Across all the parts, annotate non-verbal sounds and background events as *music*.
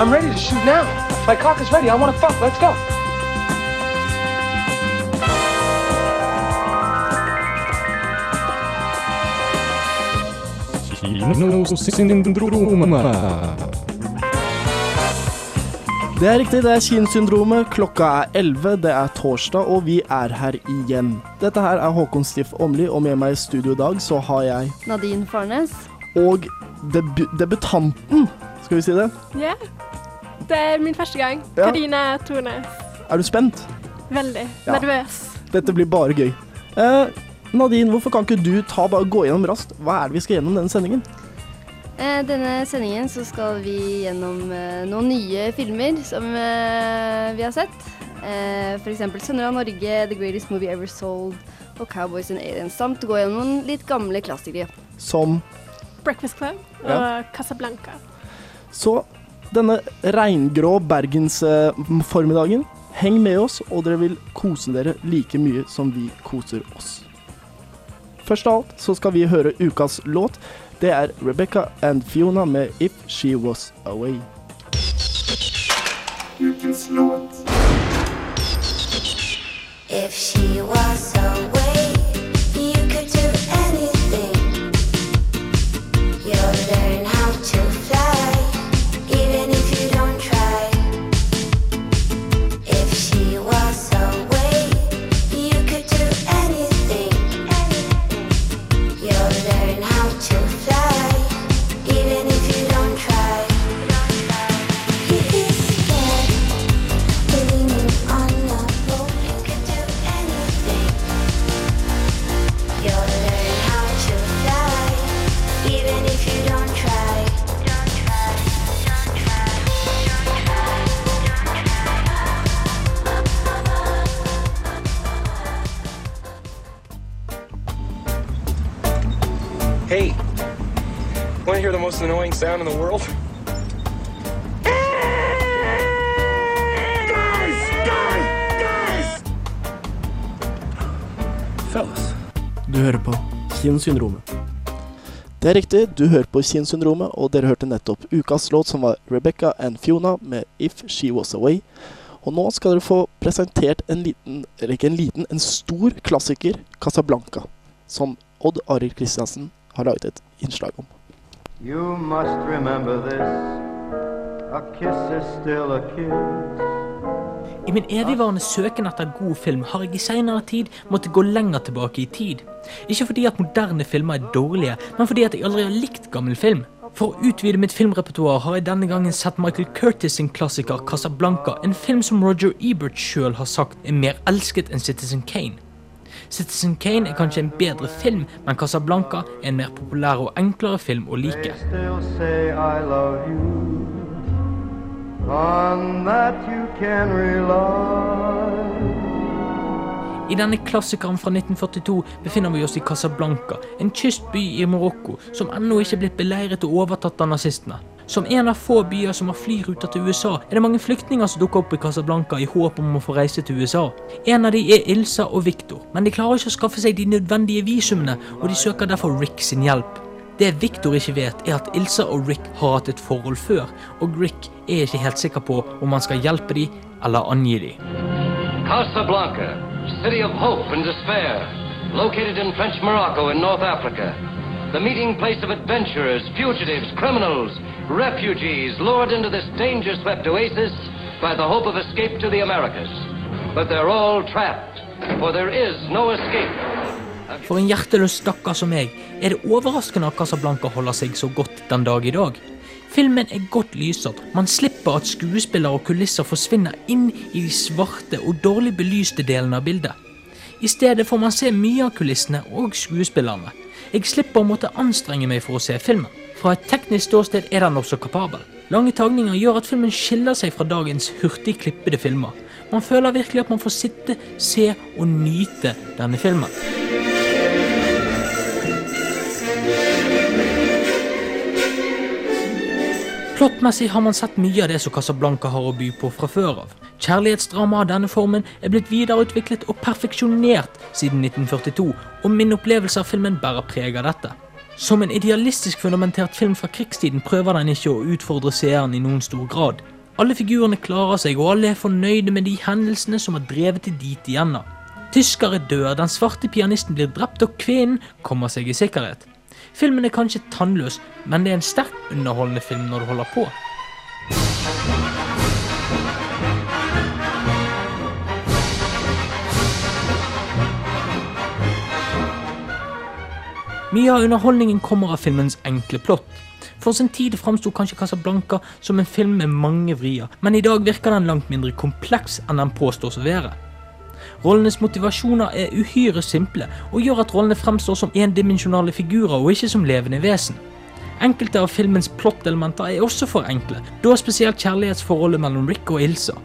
I'm ready to shoot now. My cock is ready. I want to fuck. Let's go. Det er riktig, det er Kinosyndromet. Klokka er 11, det er torsdag, og vi er her igjen. Dette her er Håkon Stiff Åmli, og med meg i studio i dag så har jeg Nadine Farnes. Og deb debutanten, skal vi si det. Ja. Det er min første gang. Ja. Karina Tornes. Er du spent? Veldig Ja. nervøs. Dette blir bare gøy. Eh, Nadine, hvorfor kan ikke du ta bare gå gjennom raskt? Hva er det vi skal gjennom denne sendingen? Eh, denne sendingen så skal vi gjennom eh, noen nye filmer som eh, vi har sett. Eh, F.eks. 'Sønner av Norge', 'The Greatest Movie Ever Sold' og 'Cowboys and Aliens'. Samt gå gjennom noen litt gamle klassikere. Som Breakfast Club og Ja. Casablanca. Så denne regngrå bergensformiddagen, heng med oss, og dere vil kose dere like mye som vi koser oss. Først av alt så skal vi høre ukas låt. Det er Rebecca and Fiona med 'If She Was Away'. If she was away, Du hører på Kinosyndromet. Det er riktig, du hører på Kinosyndromet, og dere hørte nettopp ukas låt som var Rebecca and Fiona med 'If She Was Away'. Og nå skal dere få presentert en liten, eller ikke en liten, en stor klassiker, Casablanca, som Odd Arild Kristiansen har laget et innslag om. You must remember this. A kiss is still a kiss. I min evigvarende søken etter god film har jeg i senere tid måttet gå lenger tilbake i tid. Ikke fordi at moderne filmer er dårlige, men fordi at jeg aldri har likt gammel film. For å utvide mitt filmrepertoar har jeg denne gangen sett Michael Curtis sin klassiker Casablanca, en film som Roger Ebert sjøl har sagt er mer elsket enn Citizen Kane. Citizen Kane er kanskje en bedre film, men Casablanca er en mer populær og enklere film å like. On that you can rely. I denne klassikeren fra 1942 befinner vi oss i Casablanca, en kystby i Marokko som ennå ikke er blitt beleiret og overtatt av nazistene. Som en av få byer som har flyruter til USA, er det mange flyktninger som dukker opp i Casablanca i håp om å få reise til USA. En av de er Ilsa og Victor, men de klarer ikke å skaffe seg de nødvendige visumene, og de søker derfor Rick sin hjelp. Det Victor ikke vet, er at Ilsa og Rick har hatt et forhold før, og Rick er ikke helt sikker på om han skal hjelpe dem eller angi dem. Casablanca, city of hope and despair, located in French Morocco in North Africa. The meeting place of adventurers, fugitives, criminals, refugees lured into this danger swept oasis by the hope of escape to the Americas. But they're all trapped, for there is no escape. For en hjerteløs stakkar som meg er det overraskende at Casablanca holder seg så godt den dag i dag. Filmen er godt lyset. man slipper at skuespillere og kulisser forsvinner inn i de svarte og dårlig belyste delene av bildet. I stedet får man se mye av kulissene og skuespillerne. Jeg slipper å måtte anstrenge meg for å se filmen. Fra et teknisk ståsted er den også kapabel. Lange tagninger gjør at filmen skiller seg fra dagens hurtig klippede filmer. Man føler virkelig at man får sitte, se og nyte denne filmen. Plottmessig har man sett mye av det som Casablanca har å by på fra før av. Kjærlighetsdrama av denne formen er blitt videreutviklet og perfeksjonert siden 1942, og min opplevelse av filmen bærer preg av dette. Som en idealistisk fundamentert film fra krigstiden prøver den ikke å utfordre seeren i noen stor grad. Alle figurene klarer seg, og alle er fornøyde med de hendelsene som har drevet til dit igjennom. Tyskere dør, den svarte pianisten blir drept, og kvinnen kommer seg i sikkerhet. Filmen er kanskje tannløs, men det er en sterkt underholdende film når du holder på. Mye av underholdningen kommer av filmens enkle plott. For sin tid framsto kanskje Casablanca som en film med mange vrier, men i dag virker den langt mindre kompleks enn den påstås å være. Rollenes motivasjoner er uhyre simple, og gjør at rollene fremstår som endimensjonale figurer og ikke som levende vesen. Enkelte av filmens plottelementer er også for enkle, da spesielt kjærlighetsforholdet mellom Rick og Ilsa.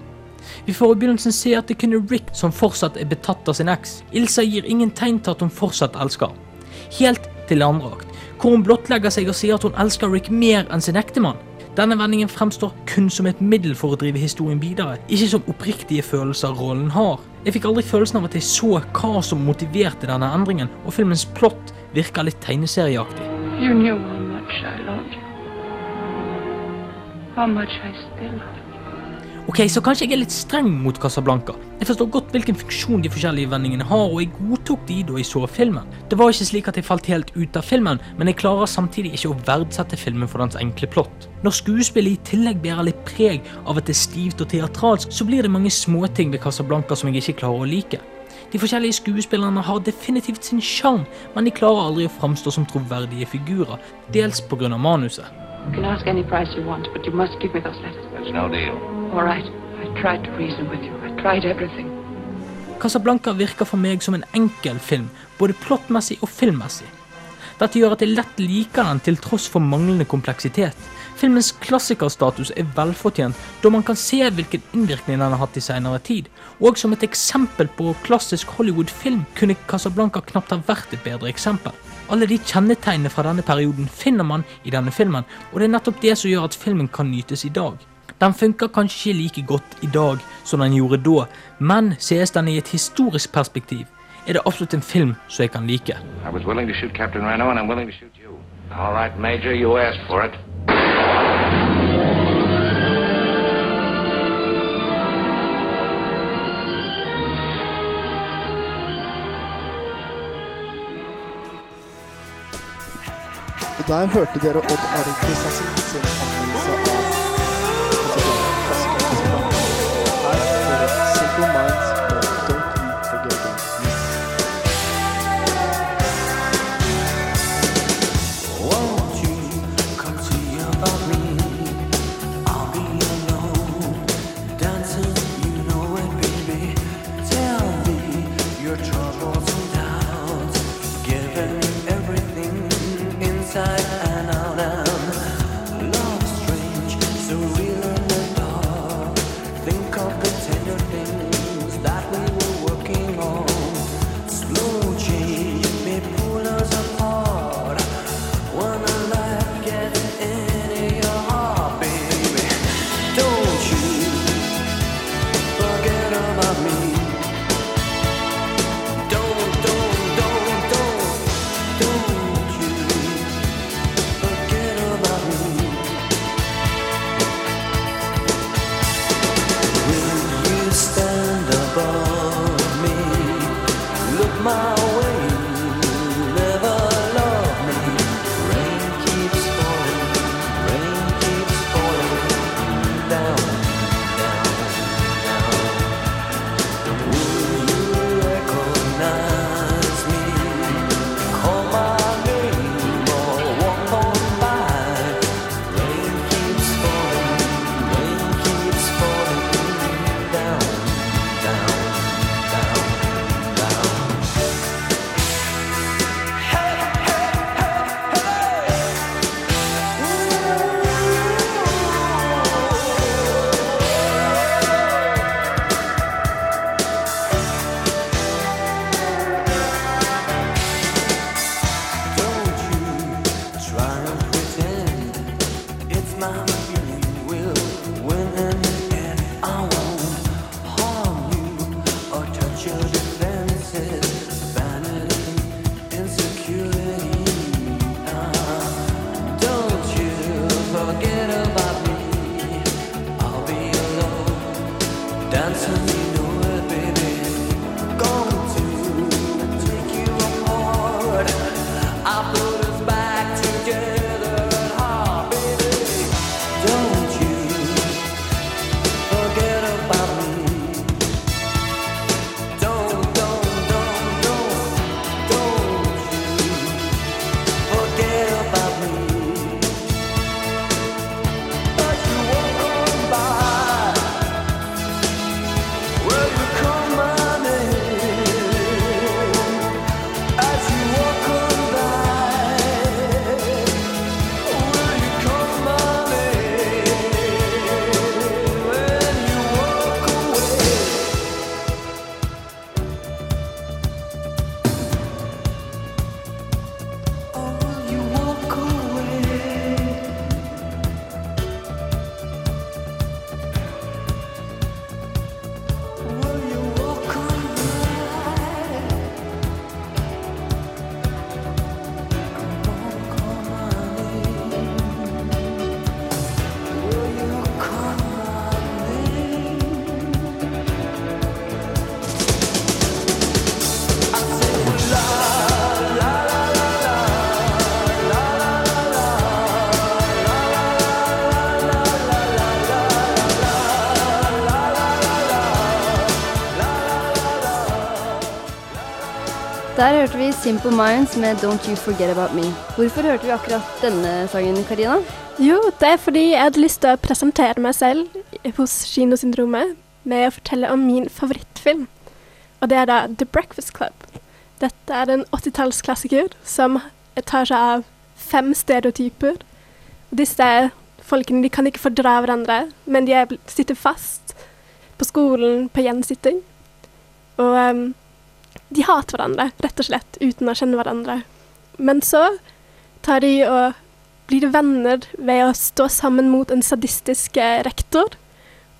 Vi får i begynnelsen se at det kun er Rick som fortsatt er betatt av sin eks. Ilsa gir ingen tegn til at hun fortsatt elsker. Helt til andre akt, hvor hun blottlegger seg og sier at hun elsker Rick mer enn sin ektemann. Denne vendingen fremstår kun som et middel for å drive historien videre, ikke som oppriktige følelser rollen har. Jeg fikk aldri følelsen av at jeg så hva som motiverte denne endringen, og filmens plott virka litt tegneserieaktig. You knew how much I loved you. How much I still love you. Ok, så kanskje jeg er litt streng mot Casablanca. Jeg forstår godt hvilken funksjon de forskjellige vendingene har, og jeg godtok de da jeg så filmen. Det var ikke slik at jeg falt helt ut av filmen, men jeg klarer samtidig ikke å verdsette filmen for dens enkle plott. Når skuespillet i tillegg bærer litt preg av at det er stivt og teatralsk, så blir det mange småting ved Casablanca som jeg ikke klarer å like. De forskjellige skuespillerne har definitivt sin sjarm, men de klarer aldri å framstå som troverdige figurer, dels pga. manuset. You can ask any price you want, but you must give me those letters. There's no deal. All right. I tried to reason with you. I tried everything. Casablanca virker for meg som en enkel film, både plottmessig og filmmessig. Dette gjør at jeg lett liker den til tross for manglende kompleksitet. Filmens klassikerstatus er velfortjent, da man kan se hvilken innvirkning den har hatt i senere tid. Og som et eksempel på klassisk Hollywood-film kunne Casablanca knapt ha vært et bedre eksempel. Alle de kjennetegnene fra denne perioden finner man i denne filmen, og det er nettopp det som gjør at filmen kan nytes i dag. Den funker kanskje ikke like godt i dag som den gjorde da, men sees den i et historisk perspektiv, er det absolutt en film som jeg kan like. Right, Major, der hørte dere Odd Arild Kristiansen Simple Minds med Don't You Forget About Me. Hvorfor hørte vi akkurat denne sangen, Karina? Jo, det er fordi jeg hadde lyst til å presentere meg selv hos Kinosyndromet med å fortelle om min favorittfilm. Og det er da The Breakfast Club. Dette er en 80-tallsklassiker som tar seg av fem stereotyper. Disse folkene de kan ikke fordra hverandre, men de er, sitter fast på skolen på gjensitting. Og ehm, de hater hverandre, rett og slett, uten å kjenne hverandre. Men så tar de og blir venner ved å stå sammen mot en sadistisk eh, rektor,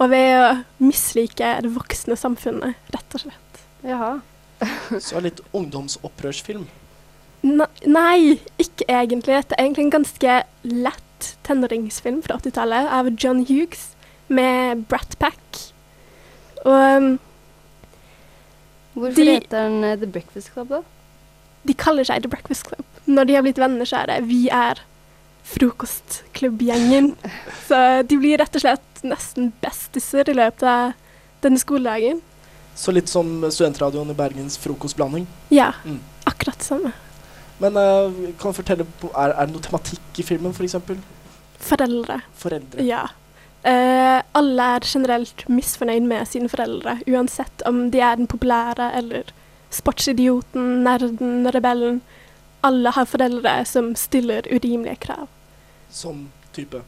og ved å mislike det voksne samfunnet, rett og slett. Jaha. *laughs* Så litt ungdomsopprørsfilm. Ne nei, ikke egentlig. Dette er egentlig en ganske lett tenåringsfilm fra 80-tallet av John Hughes med Brat Pack. Og um, Hvorfor De- heter den eh, The Breakfast Club, da? de kaller seg The Breakfast Club. Når de har blitt venner, så er det 'vi er frokostklubbgjengen'. *laughs* Så de blir rett og slett nesten bestiser i løpet av denne skoledagen. Så litt som studentradioen i Bergens frokostblanding. Ja, Mm. akkurat det samme. Men uh, kan du fortelle, er, er det noe tematikk i filmen, f.eks.? Foreldre. Foreldre. Ja. Eh, alle er generelt misfornøyd med sine foreldre, uansett om de er den populære eller sportsidioten, nerden, rebellen. Alle har foreldre som stiller urimelige krav. Som type.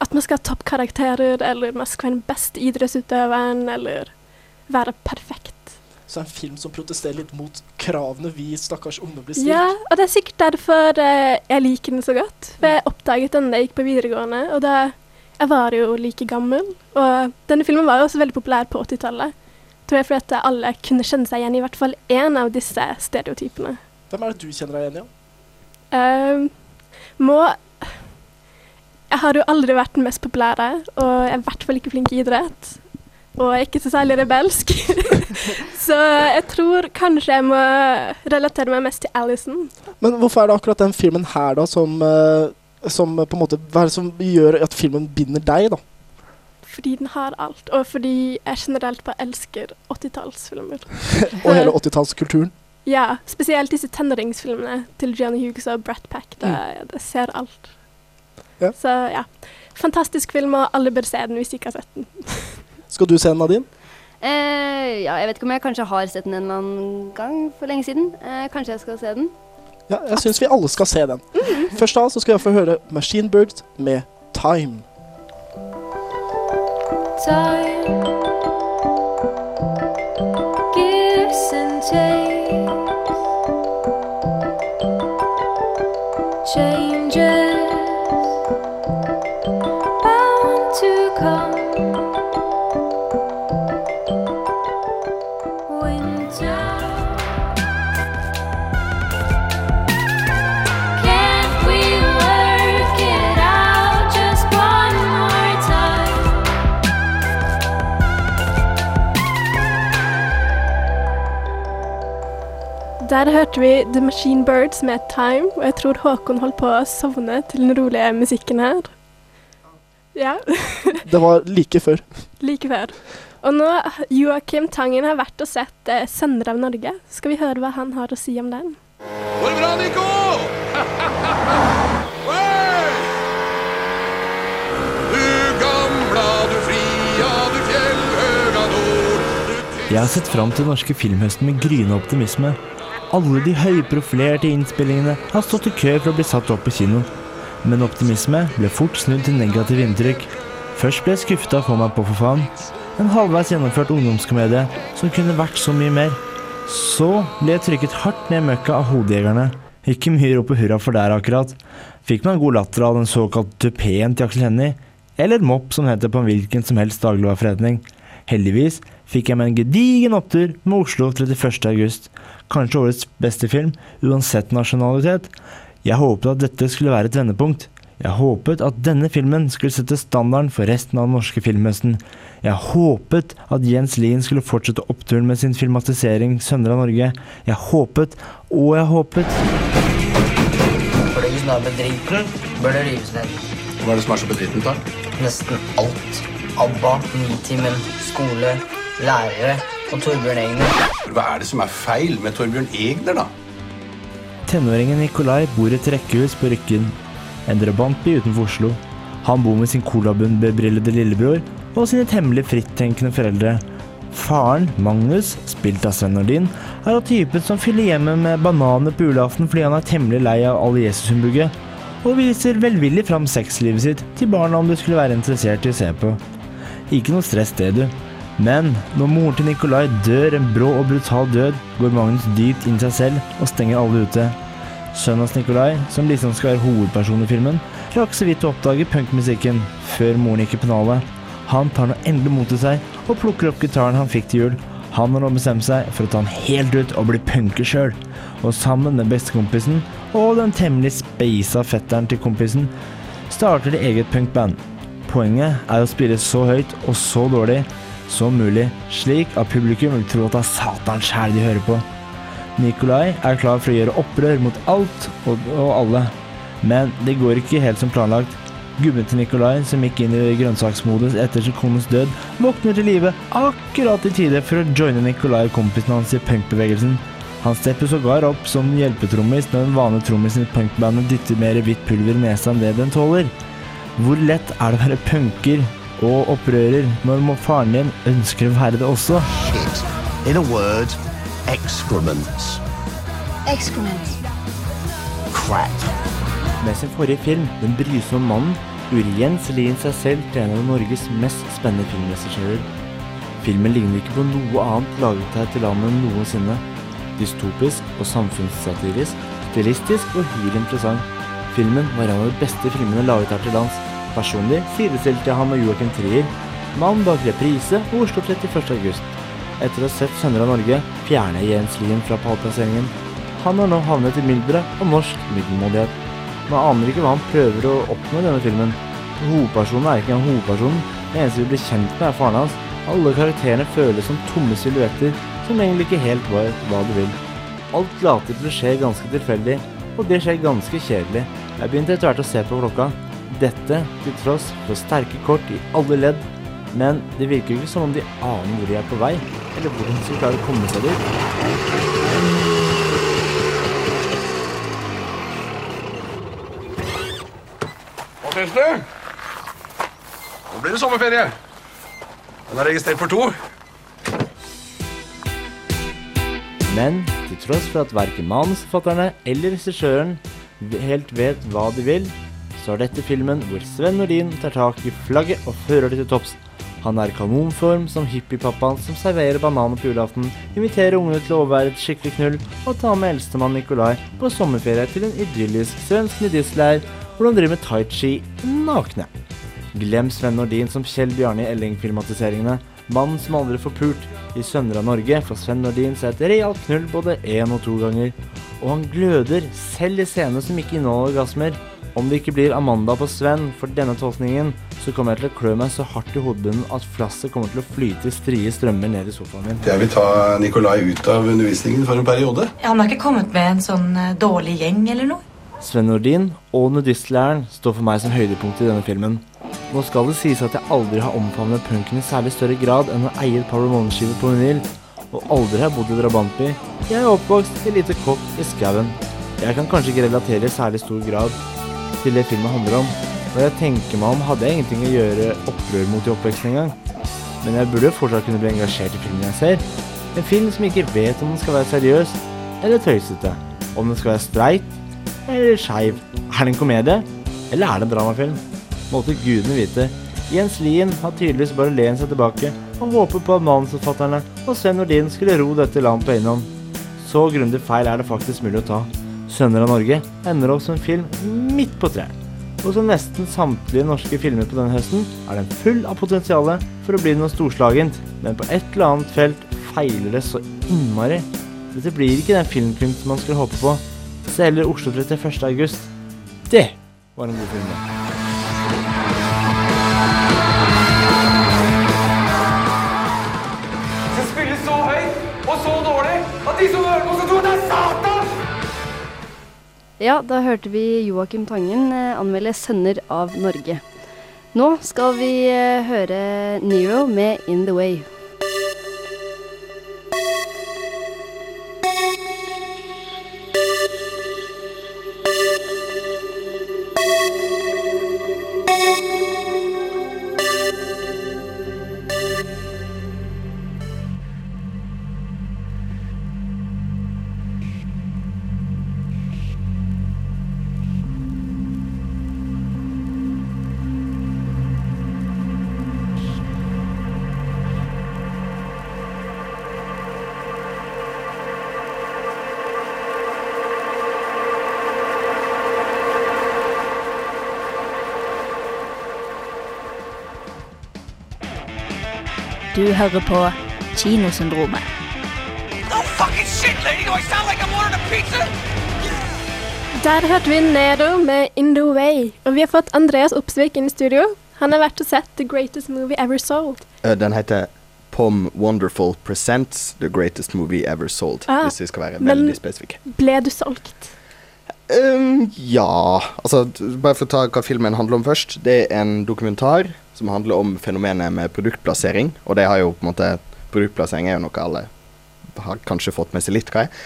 At man skal ha toppkarakterer, eller man skal være den beste idrettsutøveren, eller være perfekt. Så en film som protesterer litt mot kravene vi stakkars ungdom blir stilt. Ja, og det er sikkert derfor uh, jeg liker den så godt. For jeg oppdaget den da jeg gikk på videregående, og da jeg var jo like gammel. Og denne filmen var jo også veldig populær på 80-tallet. Tror jeg fordi at alle kunne kjenne seg igjen i hvert fall én av disse stereotypene. Hvem er det du kjenner deg igjen i? Ja? Ehm, må Jeg har jo aldri vært den mest populære, og jeg er i hvert fall ikke flink i idrett. Og jeg er ikke så særlig rebelsk. *laughs* så jeg tror kanskje jeg må relatere meg mest til Alison. Men hvorfor er det akkurat den filmen her, da, som, eh, som på en måte Hva er det som gjør at filmen binder deg, da? Fordi den har alt, og fordi jeg generelt bare elsker 80-tallsfilmer. *laughs* Og hele 80-tallskulturen? Ja, spesielt disse tenåringsfilmene til Johnny Hughes og Brat Pack. Det, det ser alt. Ja. Så ja. Fantastisk film, og alle bør se den hvis de ikke har sett den. *laughs* Skal du se den, Nadine? Eh, ja, jeg vet ikke om jeg kanskje har sett den en eller annen gang for lenge siden. Eh, kanskje jeg skal se den. Ja, jeg syns vi alle skal se den. Først da så skal jeg få høre Machine Birds med Time. Time gives and takes, changes Der hørte vi The Machine Birds med Time, og jeg tror Håkon holdt på å sovne til den rolige musikken her. Ja, Det var like før. *laughs* like før. Og nå, Joakim Tangen har vært og sett eh, 'Sønner av Norge'. Skal vi høre hva han har å si om den? Går det bra, Nico? *laughs* Hey! Du gamla, du fria, du fjellhøga nord. Jeg har sett fram til den norske filmhøsten med gryende optimisme. Alle de høyprofilerte innspillingene har stått i kø for å bli satt opp på kino. Men optimisme ble fort snudd til negative inntrykk. Først ble jeg skuffet av Få meg på for faen. En halvveis gjennomført ungdomskomedie som kunne vært så mye mer. Så ble jeg trykket hardt ned i møkka av Hodejegerne. Ikke mye rop og hurra for der, akkurat. Fikk man god latter av den såkalte tupeen til Aksel Hennie, eller mopp som heter på en hvilken som helst dagligvareforretning. Heldigvis fikk jeg meg en gedigen opptur med Oslo 31. august. Kanskje årets beste film, uansett nasjonalitet. Jeg håpet at dette skulle være et vendepunkt. Jeg håpet at denne filmen skulle sette standarden for resten av den norske filmhøsten. Jeg håpet at Jens Lien skulle fortsette oppturen med sin filmatisering 'Sønner av Norge'. Jeg håpet, og jeg håpet For det som er bedriten, bør det rives ned. Hva er det som er så bedrittent, da? Nesten alt. ABBA, Nitimen, skole, lærere og Torbjørn Egner. Hva er det som er feil med Torbjørn Egner, da? Tenåringen Nikolai bor i et rekkehus på Rykken, en drabantby utenfor Oslo. Han bor med sin colabundbebrillede lillebror og sine temmelig frittenkende foreldre. Faren, Magnus, spilt av Sven Nordin, er av typen som fyller hjemmet med bananer på julaften fordi han er temmelig lei av all Jesushumbuget, og viser velvillig fram sexlivet sitt til barna om du skulle være interessert i å se på. Ikke noe stress det, du. Men når moren til Nikolai dør en brå og brutal død, går Magnus dypt inn i seg selv og stenger alle ute. Sønnen hans Nikolai, som liksom skal være hovedperson i filmen, rakk så vidt å oppdage punkmusikken før moren gikk i pennalet. Han tar nå endelig mot til seg og plukker opp gitaren han fikk til jul. Han har nå bestemt seg for å ta den helt ut og bli punker sjøl. Og sammen med bestekompisen og den temmelig speisa fetteren til kompisen starter de eget punkband. Poenget er å spille så høyt og så dårlig som mulig, slik at publikum vil tro at det er Satan sjæl de hører på. Nikolai er klar for å gjøre opprør mot alt og, og alle, men det går ikke helt som planlagt. Gubben til Nikolai, som gikk inn i grønnsaksmodus etter sin kones død, våkner til live akkurat i tide for å joine Nikolai og kompisen hans i punkbevegelsen. Han stepper sågar opp som hjelpetrommis når den vanlige trommisen i punkbandet dytter mer hvitt pulver i nesa enn det den tåler. Hvor lett er det å være punker og opprører når faren din ønsker å være det også? Shit. In a word, excrements. Excrement. Crap. Med sin forrige film, Den brysomme mannen, gjorde Jens Lien seg selv til en av Norges mest spennende filmregissører. Filmen ligner ikke på noe annet laget her til landet noensinne. Dystopisk og samfunnssatirisk, stilistisk og hyre interessant. Filmen var en av de beste filmene laget her til lands. Personlig sidestilte jeg ham med Joakim Trier, mannen bak reprise og Oslo 31. august. Etter å ha sett Sønner av Norge fjerne Jens Lien fra pallplasseringen. Han har nå havnet i mylderet av norsk middelmådighet. Man aner ikke hva han prøver å oppnå i denne filmen. Hovedpersonen er ikke en hovedperson, det eneste vi blir kjent med er faren hans. Alle karakterene føles som tomme silhuetter som egentlig ikke helt var hva du vil. Alt later til å skje ganske tilfeldig, og det skjer ganske kjedelig. Jeg begynte etter hvert å se på klokka. Dette til tross for sterke kort i alle ledd, men det virker ikke som om de aner hvor de er på vei, eller hvordan de skal klare å komme seg dit. Hva syns du? Nå blir det sommerferie. Den er registrert for to. Men til tross for at verken manusforfatterne eller regissøren helt vet hva de vil, så er dette filmen hvor Sven Nordin tar tak i flagget og fører det til topps. Han er i kanonform som hippiepappaen som serverer bananer på julaften, inviterer ungene til å overvære et skikkelig knull og tar med eldstemann Nikolai på sommerferie til en idyllisk svensk nudistleir hvor han driver med tai chi nakne. Glem Sven Nordin som Kjell Bjarne i Elling-filmatiseringene. Mannen som aldri får pult. I Sønner av Norge får Sven Nordin seg et realt knull både én og to ganger. Og han gløder selv i scener som ikke inneholder orgasmer. Om det ikke blir Amanda på Sven for denne tolkningen, så kommer jeg til å klø meg så hardt i hodebunnen at flasset kommer til å flyte i strie strømmer ned i sofaen min. Jeg vil ta Nikolai ut av undervisningen for en periode. Han har ikke kommet med en sånn eh, dårlig gjeng eller noe? Sven Nordin og nudistlæreren står for meg som høydepunkt i denne filmen. Nå skal det sies at jeg aldri har omfavnet punken i særlig større grad enn å eie et par Ramones-skiver på vinyl, og aldri har bodd i drabantby. Jeg er oppvokst i lite kokk i skauen. Jeg kan kanskje ikke relatere i særlig stor grad til det filmen handler om, Når jeg tenker meg om hadde jeg ingenting å gjøre opprør mot i oppveksten engang. Men jeg burde jo fortsatt kunne bli engasjert i filmen jeg ser. En film som ikke vet om den skal være seriøs eller tøysete. Om den skal være streit eller skeiv. Er det en komedie, eller er det en dramafilm? Måtte gudene vite. Jens Lien har tydeligvis bare lent seg tilbake og håpet på at manusforfatterne og Sven Nordin skulle ro dette landet land på egen hånd. Så grundig feil er det faktisk mulig å ta. 'Sønner av Norge' ender opp som en film midt på treet. Og som nesten samtlige norske filmer på denne høsten, er den full av potensial for å bli noe storslagent, men på et eller annet felt feiler det så innmari. Dette blir ikke den filmkunst man skulle håpe på. Se heller Oslo 31. august. Det var en god film. det. Det spilles så høyt og så dårlig at de som hører på, skal tro at det er Satan! Ja, da hørte vi Joakim Tangen eh, anmelde 'Sønner av Norge'. Nå skal vi eh, høre Nero med 'In The Way'. Du hører på Kinosyndromet. No shit, lady! Do I sound like I'm ordering a pizza? Der hørte vi Nero med In The Way. Og vi har fått Andreas Opsvik inn i studio. Han har vært og sett The Greatest Movie Ever Sold. Uh, Den heter Pom Wonderful Presents The Greatest Movie Ever Sold. Ah, hvis vi skal være men- veldig spesifikke. Ble du solgt? Um, ja Altså, bare for å ta hva filmen handler om først. Det er en dokumentar som handler om fenomenet med produktplassering. Og det har jo på en måte Produktplassering er jo noe alle har kanskje fått med seg litt hva er.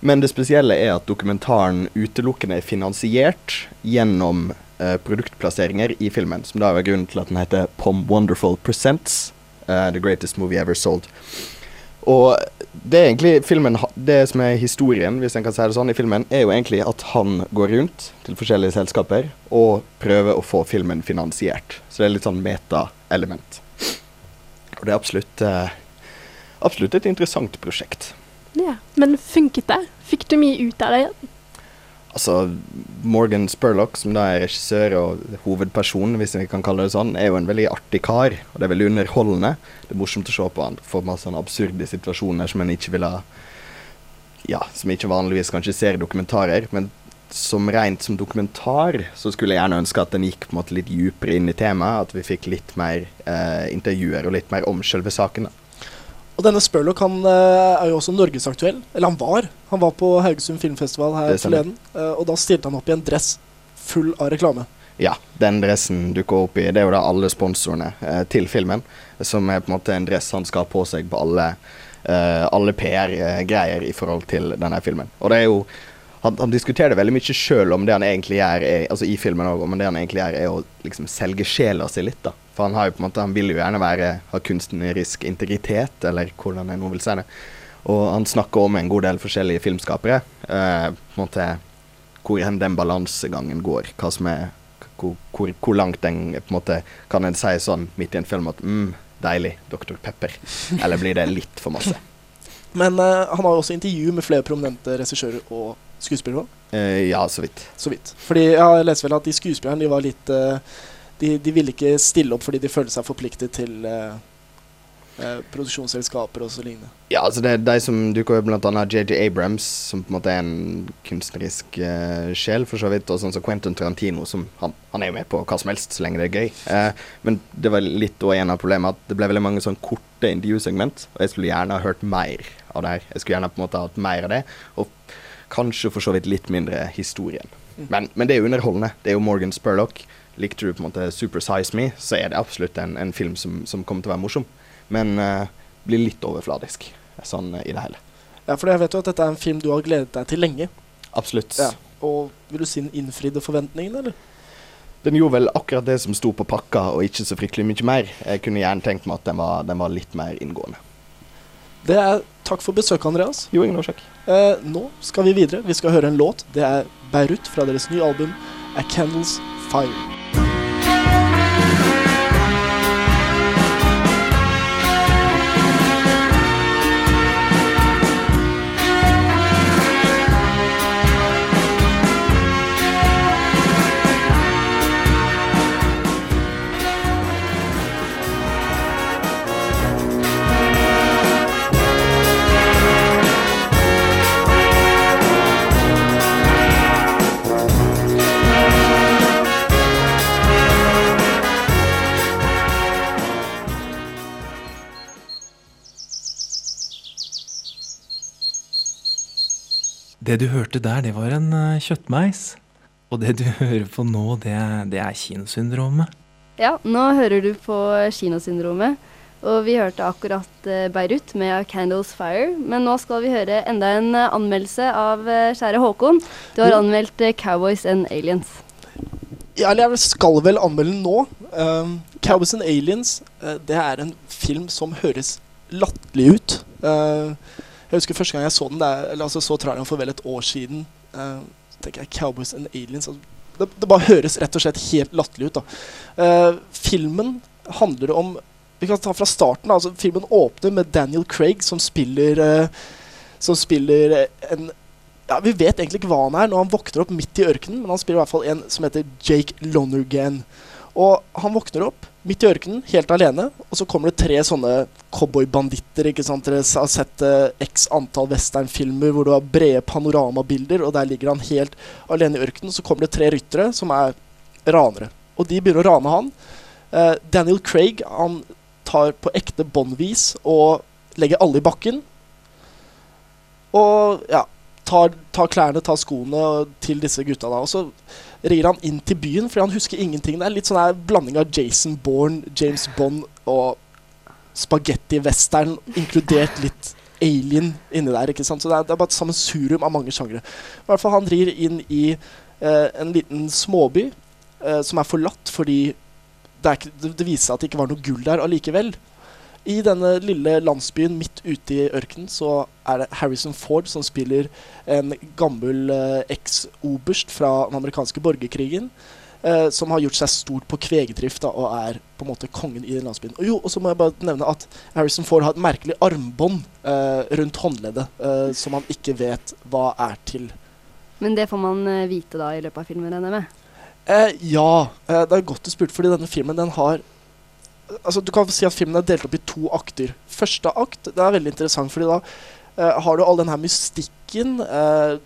Men det spesielle er at dokumentaren utelukkende er finansiert gjennom eh, produktplasseringer i filmen. Som da er grunnen til at den heter Pom Wonderful Presents uh, The Greatest Movie Ever Sold. Og det er egentlig filmen Det som er historien, hvis en kan si det sånn, i filmen, er jo egentlig at han går rundt til forskjellige selskaper og prøver å få filmen finansiert. Så det er litt sånn meta-element. Og det er absolutt eh, Absolutt et interessant prosjekt. Ja. Men funket det? Fikk du mye ut av det? Altså, Morgan Spurlock, som da er regissør og hovedperson, hvis vi kan kalle det sånn, er jo en veldig artig kar. Og det er veldig underholdende. Det er morsomt å se på han for masse sånne absurde situasjoner som en ikke vil ha Ja, som ikke vanligvis kanskje ser i dokumentarer. Men som rent som dokumentar så skulle jeg gjerne ønske at den gikk på en måte litt dypere inn i temaet. At vi fikk litt mer eh, intervjuer og litt mer om selve saken. da. Og denne Spurlock han eh, er jo også norgesaktuell. Eller han var. Han var på Haugesund filmfestival her forleden. eh, og da stilte han opp i en dress full av reklame. Ja, den dressen dukker opp i. Det er jo da alle sponsorene eh, til filmen. Som er på en måte en dress han skal ha på seg på alle, eh, alle PR-greier i forhold til denne filmen. Og det er jo han, han diskuterer det veldig mye sjøl om det han egentlig gjør, er, altså i filmen også, men det han egentlig gjør, er å liksom selge sjela si litt, da. For han har jo på en måte, han vil jo gjerne være, ha kunstnerisk integritet, eller hvordan jeg nå vil si det. Og han snakker om en god del forskjellige filmskapere. Eh, på en måte hvor hen den balansegangen går. Hva som er hvor, hvor, hvor langt den på en måte Kan en si sånn midt i en film at mm, deilig, Dr. Pepper. Eller blir det litt for masse? *laughs* Men eh, han har jo også intervju med flere prominente regissører og skuespillere. Eh, ja, så vidt. Så vidt. Fordi jeg leser vel at de skuespillerne de var litt eh, de, de ville ikke stille opp fordi de følte seg forpliktet til eh, eh, produksjonsselskaper og så lignende. Ja, altså det er de som dukker opp, annet JJ Abrams, som på en måte er en kunstnerisk eh, sjel, for så vidt, og sånn som Quentin Tarantino, som han, han er jo med på hva som helst så lenge det er gøy. Eh, men det var litt også en av problemene at det ble veldig mange sånn korte intervjusegment, og jeg skulle gjerne ha hørt mer av det her. Jeg skulle gjerne på en måte hatt mer av det, og kanskje for så vidt litt mindre historien. Men, men det er jo underholdende. Det er jo Morgan Spurlock. Likte du på en måte Super Size Me, så er det absolutt en, en film som, som kommer til å være morsom. Men uh, blir litt overfladisk sånn i det hele. Ja, for jeg vet jo at dette er en film du har gledet deg til lenge. Absolutt. Ja. Og vil du si den innfridde forventningene, eller? Den gjorde vel akkurat det som sto på pakka, og ikke så fryktelig mye mer. Jeg kunne gjerne tenkt meg at den var, den var litt mer inngående. Det er Takk for besøket, Andreas. Jo, ingen årsak. Eh, nå skal vi videre. Vi skal høre en låt. Det er Beirut fra deres nye album A Candles Fire. Det du hørte der, det var en eh, kjøttmeis. Og det du *laughs* hører på nå, det, er- det er kinosyndromet. Ja, nå hører du på Kinosyndromet. Og vi hørte akkurat eh, Beirut med Candles Fire. Men nå skal vi høre enda en eh, anmeldelse av kjære Håkon. Du har anmeldt Cowboys and Aliens. Ja, eller jeg skal vel anmelde den nå. Um, Cowboys and Aliens det er en film som høres latterlig ut. Eh, jeg husker første gang jeg så den, det er, eller altså så traileren for vel et år siden. Uh, tenker jeg Cowboys and Aliens altså, det, det bare høres rett og slett helt latterlig ut. da. Uh, filmen handler om Vi kan ta fra starten. altså Filmen åpner med Daniel Craig som spiller uh, Som spiller en ja, Vi vet egentlig ikke hva han er når han våkner opp midt i ørkenen, men han spiller i hvert fall en som heter Jake Lonergan. Og han våkner opp midt i ørkenen, helt alene, og så kommer det tre sånne cowboybanditter. ikke sant? Dere har sett eh, x antall westernfilmer hvor du har brede panoramabilder, og der ligger han helt alene i ørkenen. Så kommer det tre ryttere som er ranere, og de begynner å rane han. Eh, Daniel Craig han tar på ekte båndvis og legger alle i bakken. Og ja, tar, tar klærne, tar skoene til disse gutta da. Og så rir han inn til byen, fordi han husker ingenting. Det er litt sånn her blanding av Jason Bourne, James Bond og spagetti-western, inkludert litt alien inni der. ikke sant? Så det er, det er bare et sammensurium av mange sjangre. I hvert fall han rir inn i eh, en liten småby eh, som er forlatt fordi det, ikke, det, det viser seg at det ikke var noe gull der allikevel. I denne lille landsbyen midt ute i ørkenen så er det Harrison Ford som spiller en gammel eh, eks-oberst fra den amerikanske borgerkrigen. eh, som har gjort seg stort på kvegedrift da, og er på en måte kongen i den landsbyen. Og jo, og så må jeg bare nevne at Harrison Ford har et merkelig armbånd eh, rundt håndleddet eh, som han ikke vet hva er til. Men det får man eh, vite da i løpet av filmen, regner jeg med. Eh, ja, eh, det er godt du spurte, fordi denne filmen den har Altså, Du kan si at filmen er delt opp i to akter. Første akt det er veldig interessant, fordi da eh, har du all den her mystikken. Eh,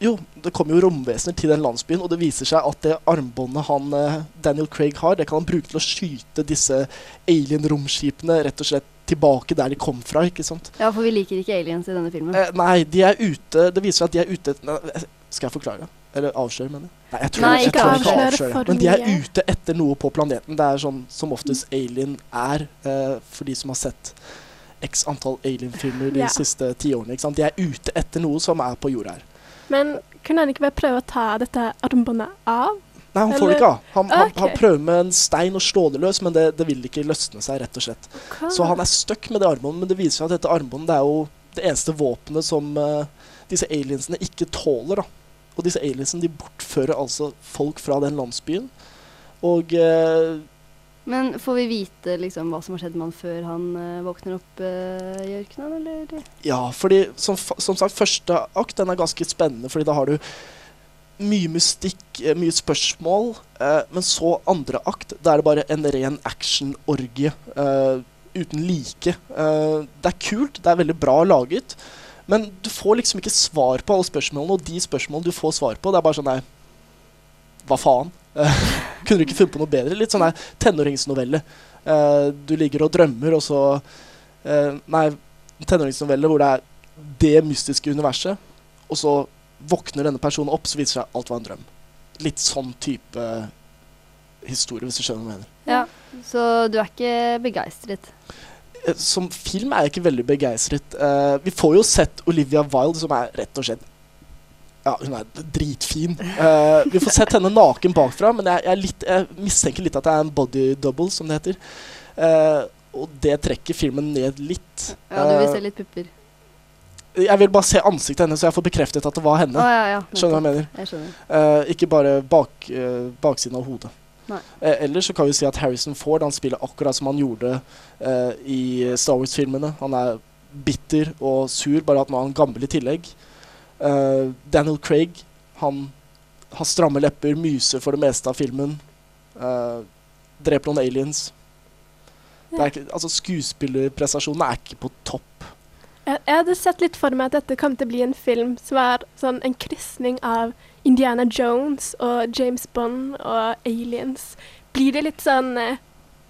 jo, det kommer jo romvesener til den landsbyen, og det viser seg at det armbåndet han eh, Daniel Craig har, det kan han bruke til å skyte disse alien-romskipene rett og slett tilbake der de kom fra. ikke sant? Ja, for vi liker ikke aliens i denne filmen. Eh, nei, de er ute Det viser seg at de er ute eh, Skal jeg forklare? Eller avsløre, mener jeg? Nei, jeg tror, Nei, jeg ikke tror ikke avsløre avsløre. for Men de er ute etter noe på planeten. Det er sånn som oftest alien er, eh, for de som har sett x antall alien-filmer de Ja. siste tiårene. De er ute etter noe som er på jorda her. Men kunne han ikke bare prøve å ta dette armbåndet av? Nei, han får det ikke av. Han, han, han prøver med en stein å slå det løs, men det, det vil ikke løsne seg, rett og slett. Okay. Så han er stuck med det armbåndet, men det viser seg at dette armbåndet er jo det eneste våpenet som uh, disse aliensene ikke tåler. da. Og disse aliensene de bortfører altså folk fra den landsbyen. Og eh, Men får vi vite liksom hva som har skjedd med han før han eh, våkner opp eh, i ørkenen, eller? ja, fordi som, som sagt, første akt den er ganske spennende, fordi da har du mye mystikk, eh, mye spørsmål. Eh, men så andre akt, da er det bare en ren actionorgie eh, uten like. Eh, det er kult, det er veldig bra laget, men du får liksom ikke svar på alle spørsmålene, og de spørsmålene du får svar på, det er bare sånn nei, hva faen? *laughs* Kunne du ikke funnet på noe bedre? Litt sånn nei, tenåringsnovelle. Uh, du ligger og drømmer, og så uh, Nei, tenåringsnovelle hvor det er det mystiske universet, og så våkner denne personen opp, så viser seg at alt var en drøm. Litt sånn type historie, hvis du skjønner hva jeg mener. Ja. Så du er ikke begeistret? Eh, Som film er jeg ikke veldig begeistret. Uh, vi får jo sett Olivia Wilde, som er rett og slett Ja, hun er dritfin. Uh, vi får sett henne naken bakfra, men jeg, jeg, litt, jeg mistenker litt at det er en body double, som det heter. Uh, og det trekker filmen ned litt. Ja, du vil se litt pupper? Jeg vil bare se ansiktet hennes, så jeg får bekreftet at det var henne. Å, ja, ja, Skjønner du hva jeg mener? Jeg ikke bare bak, baksiden av hodet. Eh, ellers så kan vi si at Harrison Ford han spiller akkurat som han gjorde eh, i Star Wars-filmene. Han er bitter og sur, bare at nå er han gammel i tillegg. Eh, Daniel Craig han har stramme lepper, myser for det meste av filmen. Eh, dreper noen aliens. Er ikke, altså Skuespillerprestasjonen er ikke på topp. Jeg, jeg hadde sett litt for meg at dette kom til å bli en film som var sånn en krysning av Indiana Jones og James Bond og aliens. Blir det litt sånn eh,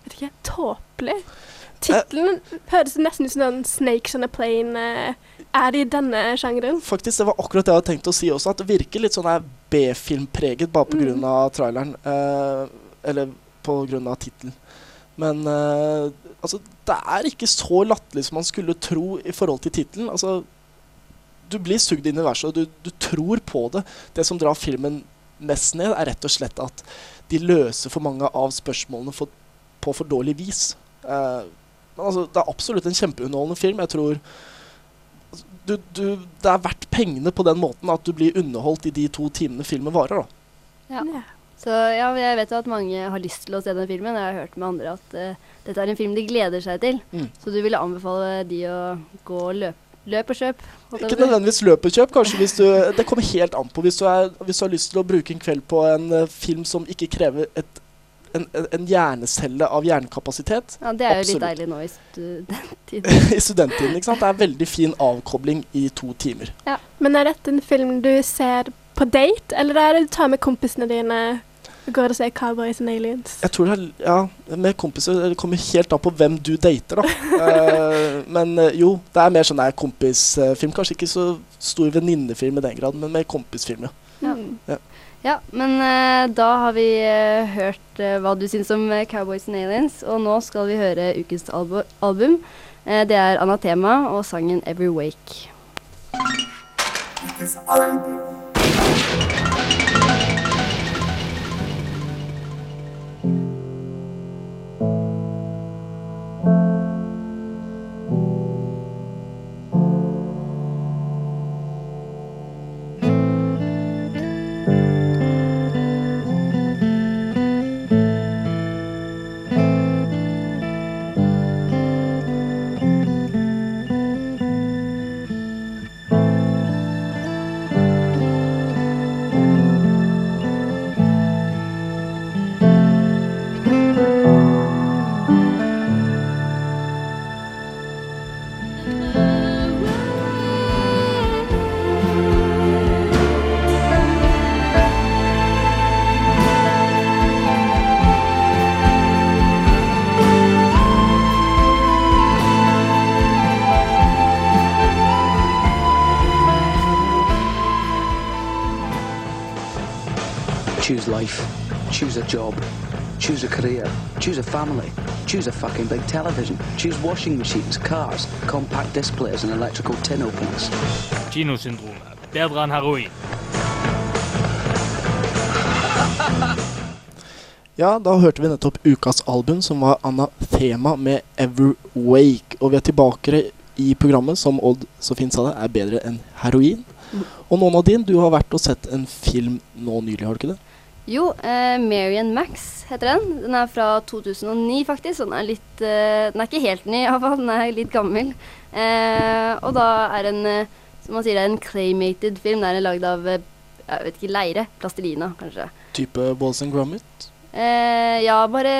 vet ikke, tåpelig? Tittelen høres nesten ut som noen 'Snakes on a Plane'. eh, er det i denne sjangeren? Faktisk, Det var akkurat det jeg hadde tenkt å si også. At det virker litt sånn B-filmpreget bare pga. Mm. av traileren. Uh, eller pga. tittelen. Men uh, altså, det er ikke så latterlig som man skulle tro i forhold til tittelen. Altså, du blir sugd inn i universet, og du, du tror på det. Det som drar filmen mest ned, er rett og slett at de løser for mange av spørsmålene for, på for dårlig vis. Eh, men altså, det er absolutt en kjempeunderholdende film. Jeg tror du, du, det er verdt pengene på den måten at du blir underholdt i de to timene filmen varer. da. Ja. Så ja, jeg vet jo at mange har lyst til å se den filmen. Jeg har hørt med andre at uh, dette er en film de gleder seg til. Mm. Så du ville anbefale de å gå og løpe løp og kjøp? Ikke nødvendigvis løp og kjøp, kanskje hvis du Det kommer helt an på. Hvis du, er, hvis du har lyst til å bruke en kveld på en uh, film som ikke krever et en, en, hjernecelle av hjernekapasitet Ja, det er jo Absolutt. litt deilig nå i studenttiden. *laughs* I studenttiden, ikke sant. Det er veldig fin avkobling i to timer. Men er dette en film du ser på date, eller er det du tar med kompisene dine går å se Cowboys and Aliens? Jeg tror det er, ja, med kompiser Det kommer helt an på hvem du dater, da. uh, *laughs* men eh, jo, det er mer sånn der kompisfilm. Kanskje ikke så stor venninnefilm i den grad, men mer kompisfilm, ja. Ja. Ja. Ja, men uh, da har vi uh, hørt hva du syns om Cowboys and Aliens, og nå skal vi høre ukens albu album. Det er Anatema og sangen Every Wake. Choose life. Choose a job. Choose a career. Choose a family. Choose a fucking big television. Choose washing machines, cars, compact displays and electrical tin openers. Kinosyndromet. Bedre enn heroin. *laughs* Ja, da hørte vi nettopp ukas album, som var Anathema med Ever Wake. Og vi er tilbake i programmet som Odd så fint sa det, er bedre enn heroin. Og Nonna din, du har vært og sett en film nå nylig, har du ikke det? Jo, eh, Marian Max heter den. Den er fra 2009, faktisk. Så den er litt eh, Den er ikke helt ny, iallfall. Den er litt gammel. Eh, og da er den, eh, som man sier, det er en claymated film. Den er lagd av eh, jeg vet ikke, leire. Plastelina, kanskje. Type Balls and Gromit? Eh, ja, bare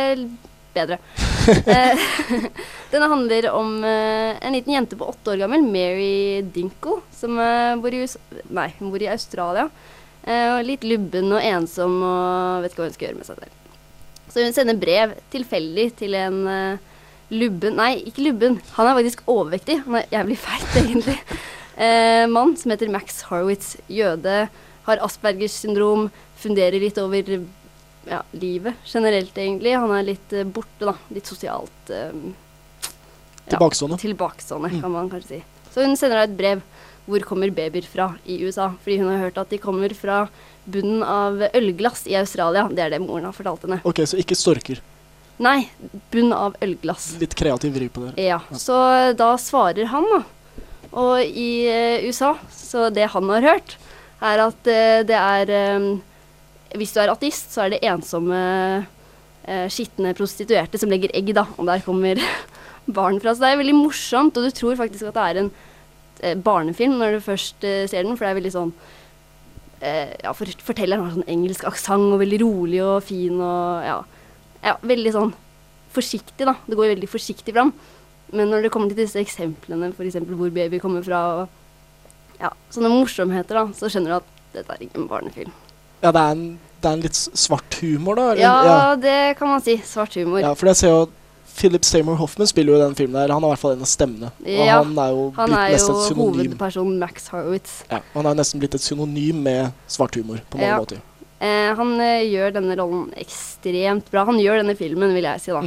bedre. *laughs* eh, *laughs* den handler om en liten jente på åtte år gammel, Mary Dinkle, som bor i USA Nei, hun bor i Australia. Eh, og litt lubben og ensom og vet ikke hva hun skal gjøre med seg selv. Så hun sender brev tilfeldig til en eh, lubben Nei, ikke lubben. Han er faktisk overvektig. Han er jævlig feit, *laughs* egentlig. Eh, mann som heter Max Horowitz. Jøde. Har Aspergers syndrom. Funderer litt over ja, livet generelt, egentlig. Han er litt eh, borte, da. Litt sosialt eh, Tilbakestående. Ja, tilbakestående, kan man kanskje si. Så hun sender deg et brev. Hvor kommer babyer fra i USA? Fordi hun har hørt at de kommer fra bunnen av ølglass i Australia. Det er det moren har fortalt henne. Ok, så ikke storker. Nei, bunn av ølglass. Litt kreativ vri på det. Ja, så da svarer han, da. Og i eh, USA, så det han har hørt, er at eh, det er eh, Hvis du er ateist, så er det ensomme, eh, skitne prostituerte som legger egg, da. Og der kommer *laughs* barn fra. Så det er veldig morsomt, og du tror faktisk at det er en barnefilm når du først eh, ser den, for det er veldig sånn eh, Ja, for, fortelleren har sånn engelsk aksent og veldig rolig og fin og ja. ja. Veldig sånn forsiktig, da. Det går veldig forsiktig fram. Men når det kommer til disse eksemplene, f.eks. hvor baby kommer fra, og ja, sånne morsomheter, da, så skjønner du at dette er ingen barnefilm. Ja, det er en, det er en litt svart humor, da? eller? Ja, det kan man si. Svart humor. Ja, for jeg ser jo Philip Seymour Hoffman spiller jo i den filmen der. Han er i hvert fall en av stemmene. Og han er jo han er jo hovedpersonen Max Horowitz. Ja, han er nesten blitt et synonym med svart humor på mange Ja. måter. Eh, han eh, gjør denne rollen ekstremt bra. Han gjør denne filmen, vil jeg si, da.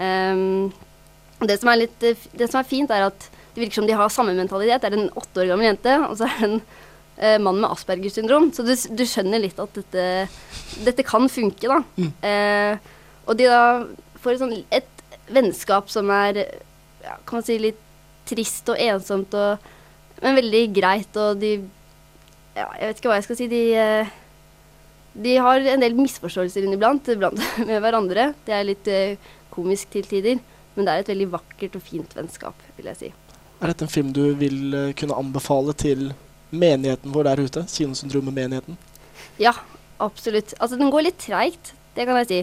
Ehm, det, som litt, eh, det som er fint, er at det virker som de har samme mentalitet. Det er en åtte år gammel jente, og så er det en eh, mann med Aspergers syndrom. Så du, du skjønner litt at dette, dette kan funke, da. Eh, og de da får et, sånn, et vennskap som er ja, kan man si litt trist og ensomt, og, men veldig greit. Og de ja, Jeg vet ikke hva jeg skal si. De, eh, de har en del misforståelser inniblant blant, *laughs* med hverandre. Det er litt eh, komisk til tider. Men det er et veldig vakkert og fint vennskap, vil jeg si. Er dette en film du vil eh, kunne anbefale til menigheten vår der ute? Kinosyndromet-menigheten? Ja, absolutt. Altså, den går litt treigt, det kan jeg si.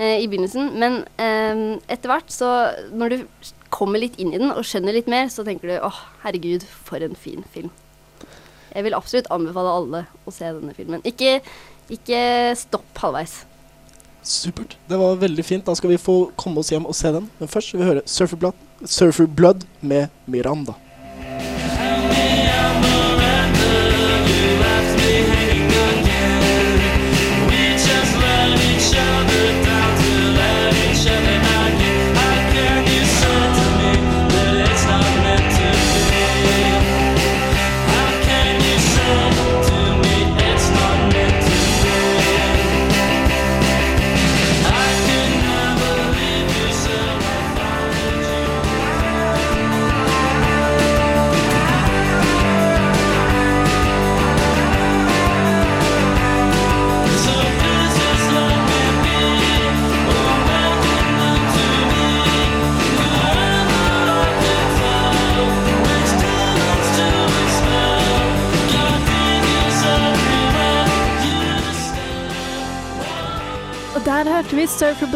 Eh, i begynnelsen. Men eh, etter hvert, så når du kommer litt inn i den og skjønner litt mer, så tenker du åh, herregud, for en fin film. Jeg vil absolutt anbefale alle å se denne filmen. Ikke, ikke stopp halvveis. Supert. Det var veldig fint. Da skal vi få komme oss hjem og se den. Men først vil vi høre Surfer Blood, Surfer Blood med Miranda.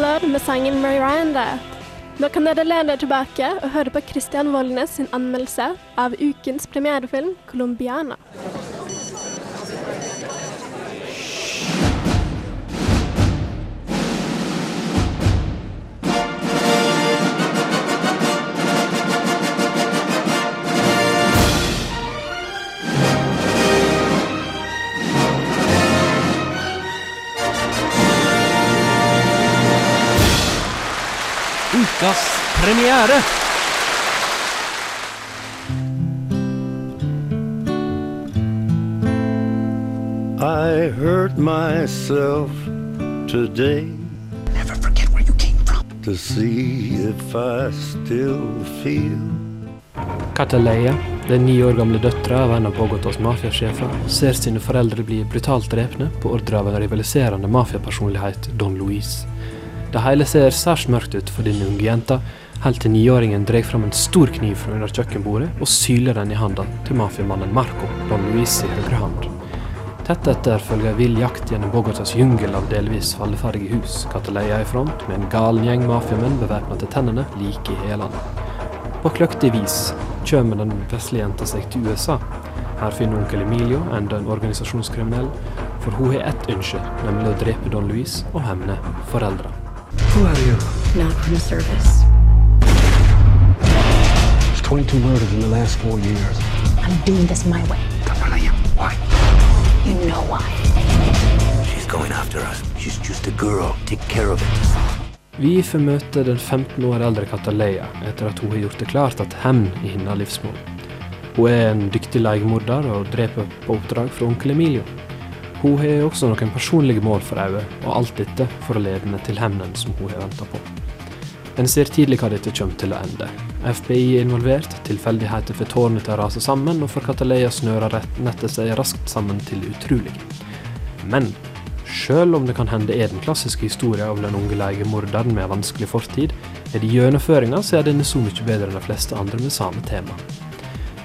Blood med sangen Miranda. Nå kan dere lene dere tilbake og høre på Christian Voldnes sin anmeldelse av ukens premierefilm Colombiana. Ukas premiere! I hurt myself today. Never forget where you came from. To see if I still feel. Kataleya, den ni år gamle døtra av en av Bogotas mafiasjefer, ser sine foreldre bli brutalt drepne på ordre av en rivaliserende mafiapersonlighet, Don Luis. Det hele ser særs mørkt ut for denne unge jenta, helt til niåringen drar fram en stor kniv fra under kjøkkenbordet og syler den i handa til mafiamannen Marco, Don Luis i høyre hand. Tett etter følger vill jakt gjennom Bogotas jungel av delvis falleferdige hus. Cataleya i front, med en galen gjeng mafiamenn bevæpna til tennene like i hælene. På kløktig vis kommer den vesle jenta seg til USA. Her finner onkel Emilio enda en organisasjonskriminell, for hun har ett ønske, nemlig å drepe Don Luis og hemne foreldra. Who are you? Not from the service. There's 22 murders in the last four years. I'm doing this my way. Catalina, why? You know why. She's going after us. She's just a girl. Take care of it. Vi får møte den 15 år eldre Cataleya etter at hun har gjort det klart at hevn er hennes livsmål. Hun er en dyktig leiemorder og dreper på oppdrag fra onkel Emilio. Hun har også noen personlige mål for øye, og alt dette for å lede henne til hevnen som hun har venta på. En ser tidlig hva dette kommer til å ende. FBI er involvert, tilfeldigheter får tårnet til å rase sammen, og for Cataleya snører nettet seg raskt sammen til det utrolige. Men sjøl om det kan hende er den klassiske historien om den unge leiemorderen med en vanskelig fortid, er det gjennomføringa så er denne så mye bedre enn de fleste andre med samme tema.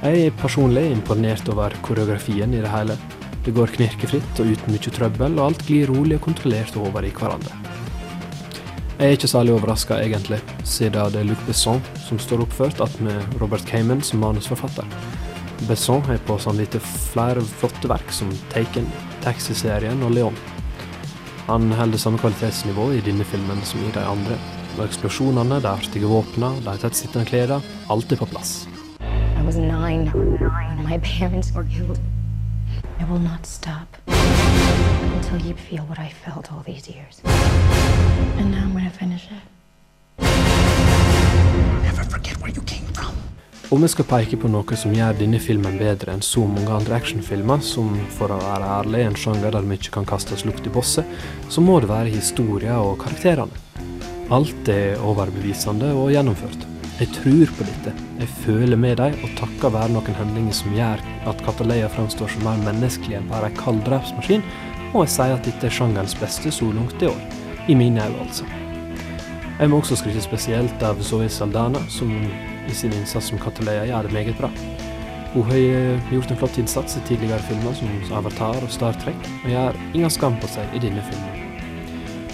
Jeg er personlig imponert over koreografien i det hele. Det går knirkefritt og uten mye trøbbel, og alt glir rolig og kontrollert over i hverandre. Jeg er ikke særlig overraska, egentlig, siden det er Luc Besson som står oppført att med Robert Cayman som manusforfatter. Besson har på samvittighet flere flotte verk som Taken, Taxi-serien og Leon. Han holder samme kvalitetsnivå i denne filmen som i de andre. Og eksplosjonene, de artige våpnene, de tettsittende klærne, alt er på plass. I was nine my parents were killed. I will not stop until you feel what I felt all these years. And now I'm gonna finish it. Never forget where you came from. Om vi skal peke på noe som gjør denne filmen bedre enn så mange andre actionfilmer, som for å være ærlig er en sjanger der mye kan kastes lukt i bosset, så må det være historien og karakterene. Alt er overbevisende og gjennomført. Jeg tror på dette. Jeg føler med dem, og takket være noen handlinger som gjør at Kataleia framstår som mer menneskelig enn bare en kald drapsmaskin, må jeg si at dette er sjangerens beste så langt i år. I mine øyne, altså. Jeg må også skryte spesielt av Zoe Saldana, som i sin innsats som Kataleia gjør det meget bra. Hun har eh, gjort en flott innsats i tidligere filmer som Avatar og Star Trek, og gjør ingen skam på seg i denne filmen.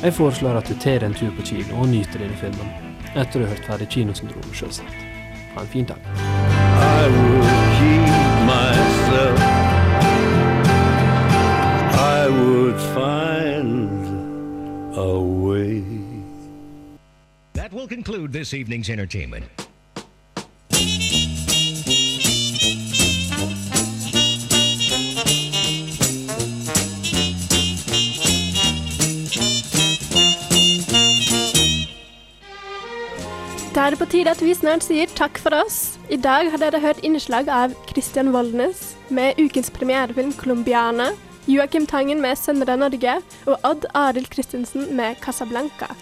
Jeg foreslår at du tar en tur på kino og nyter denne filmen. Etter du har hørt ferdig Kinosyndromet, selvsagt. Ha en fin dag. I would keep myself. I would find a way. That will conclude this evening's entertainment. Er det på tide at vi snart sier takk for oss. I dag har dere hørt innslag av Christian Voldnes med ukens premierefilm 'Colombiana', Joakim Tangen med 'Sønner av Norge' og Odd Arild Christensen med 'Casablanca'.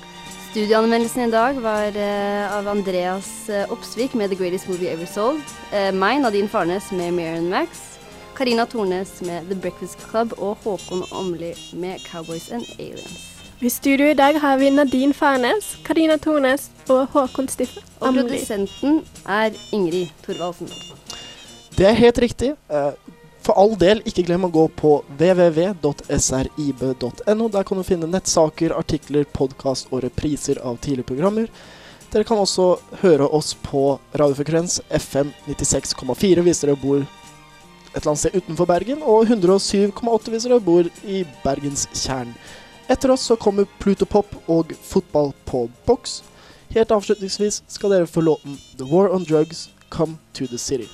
Studioanmeldelsen i dag var uh, av Andreas uh, Opsvik med 'The Greatest Movie Ever Sold'. uh, meg, Nadine Farnes med 'Maren Max'. Karina Tornes med 'The Breakfast Club' og Håkon Åmli med 'Cowboys and Aliens'. I studio i dag har vi Nadine Farnes, Karina Tornes og Håkon Stiff Og produsenten er Ingrid Thorvaldsen. Det er helt riktig. Eh, For all del, ikke glem å gå på www.srib.no. Der kan du finne nettsaker, artikler, podkast og repriser av tidligere programmer. Dere kan også høre oss på radiofrekvens FM 96,4 hvis dere bor et eller annet sted utenfor Bergen, og 107,8 hvis dere bor i Bergens kjern. Etter oss så kommer Plutopop og fotball på boks. Helt avslutningsvis skal dere få låten The War on Drugs, Come to the City.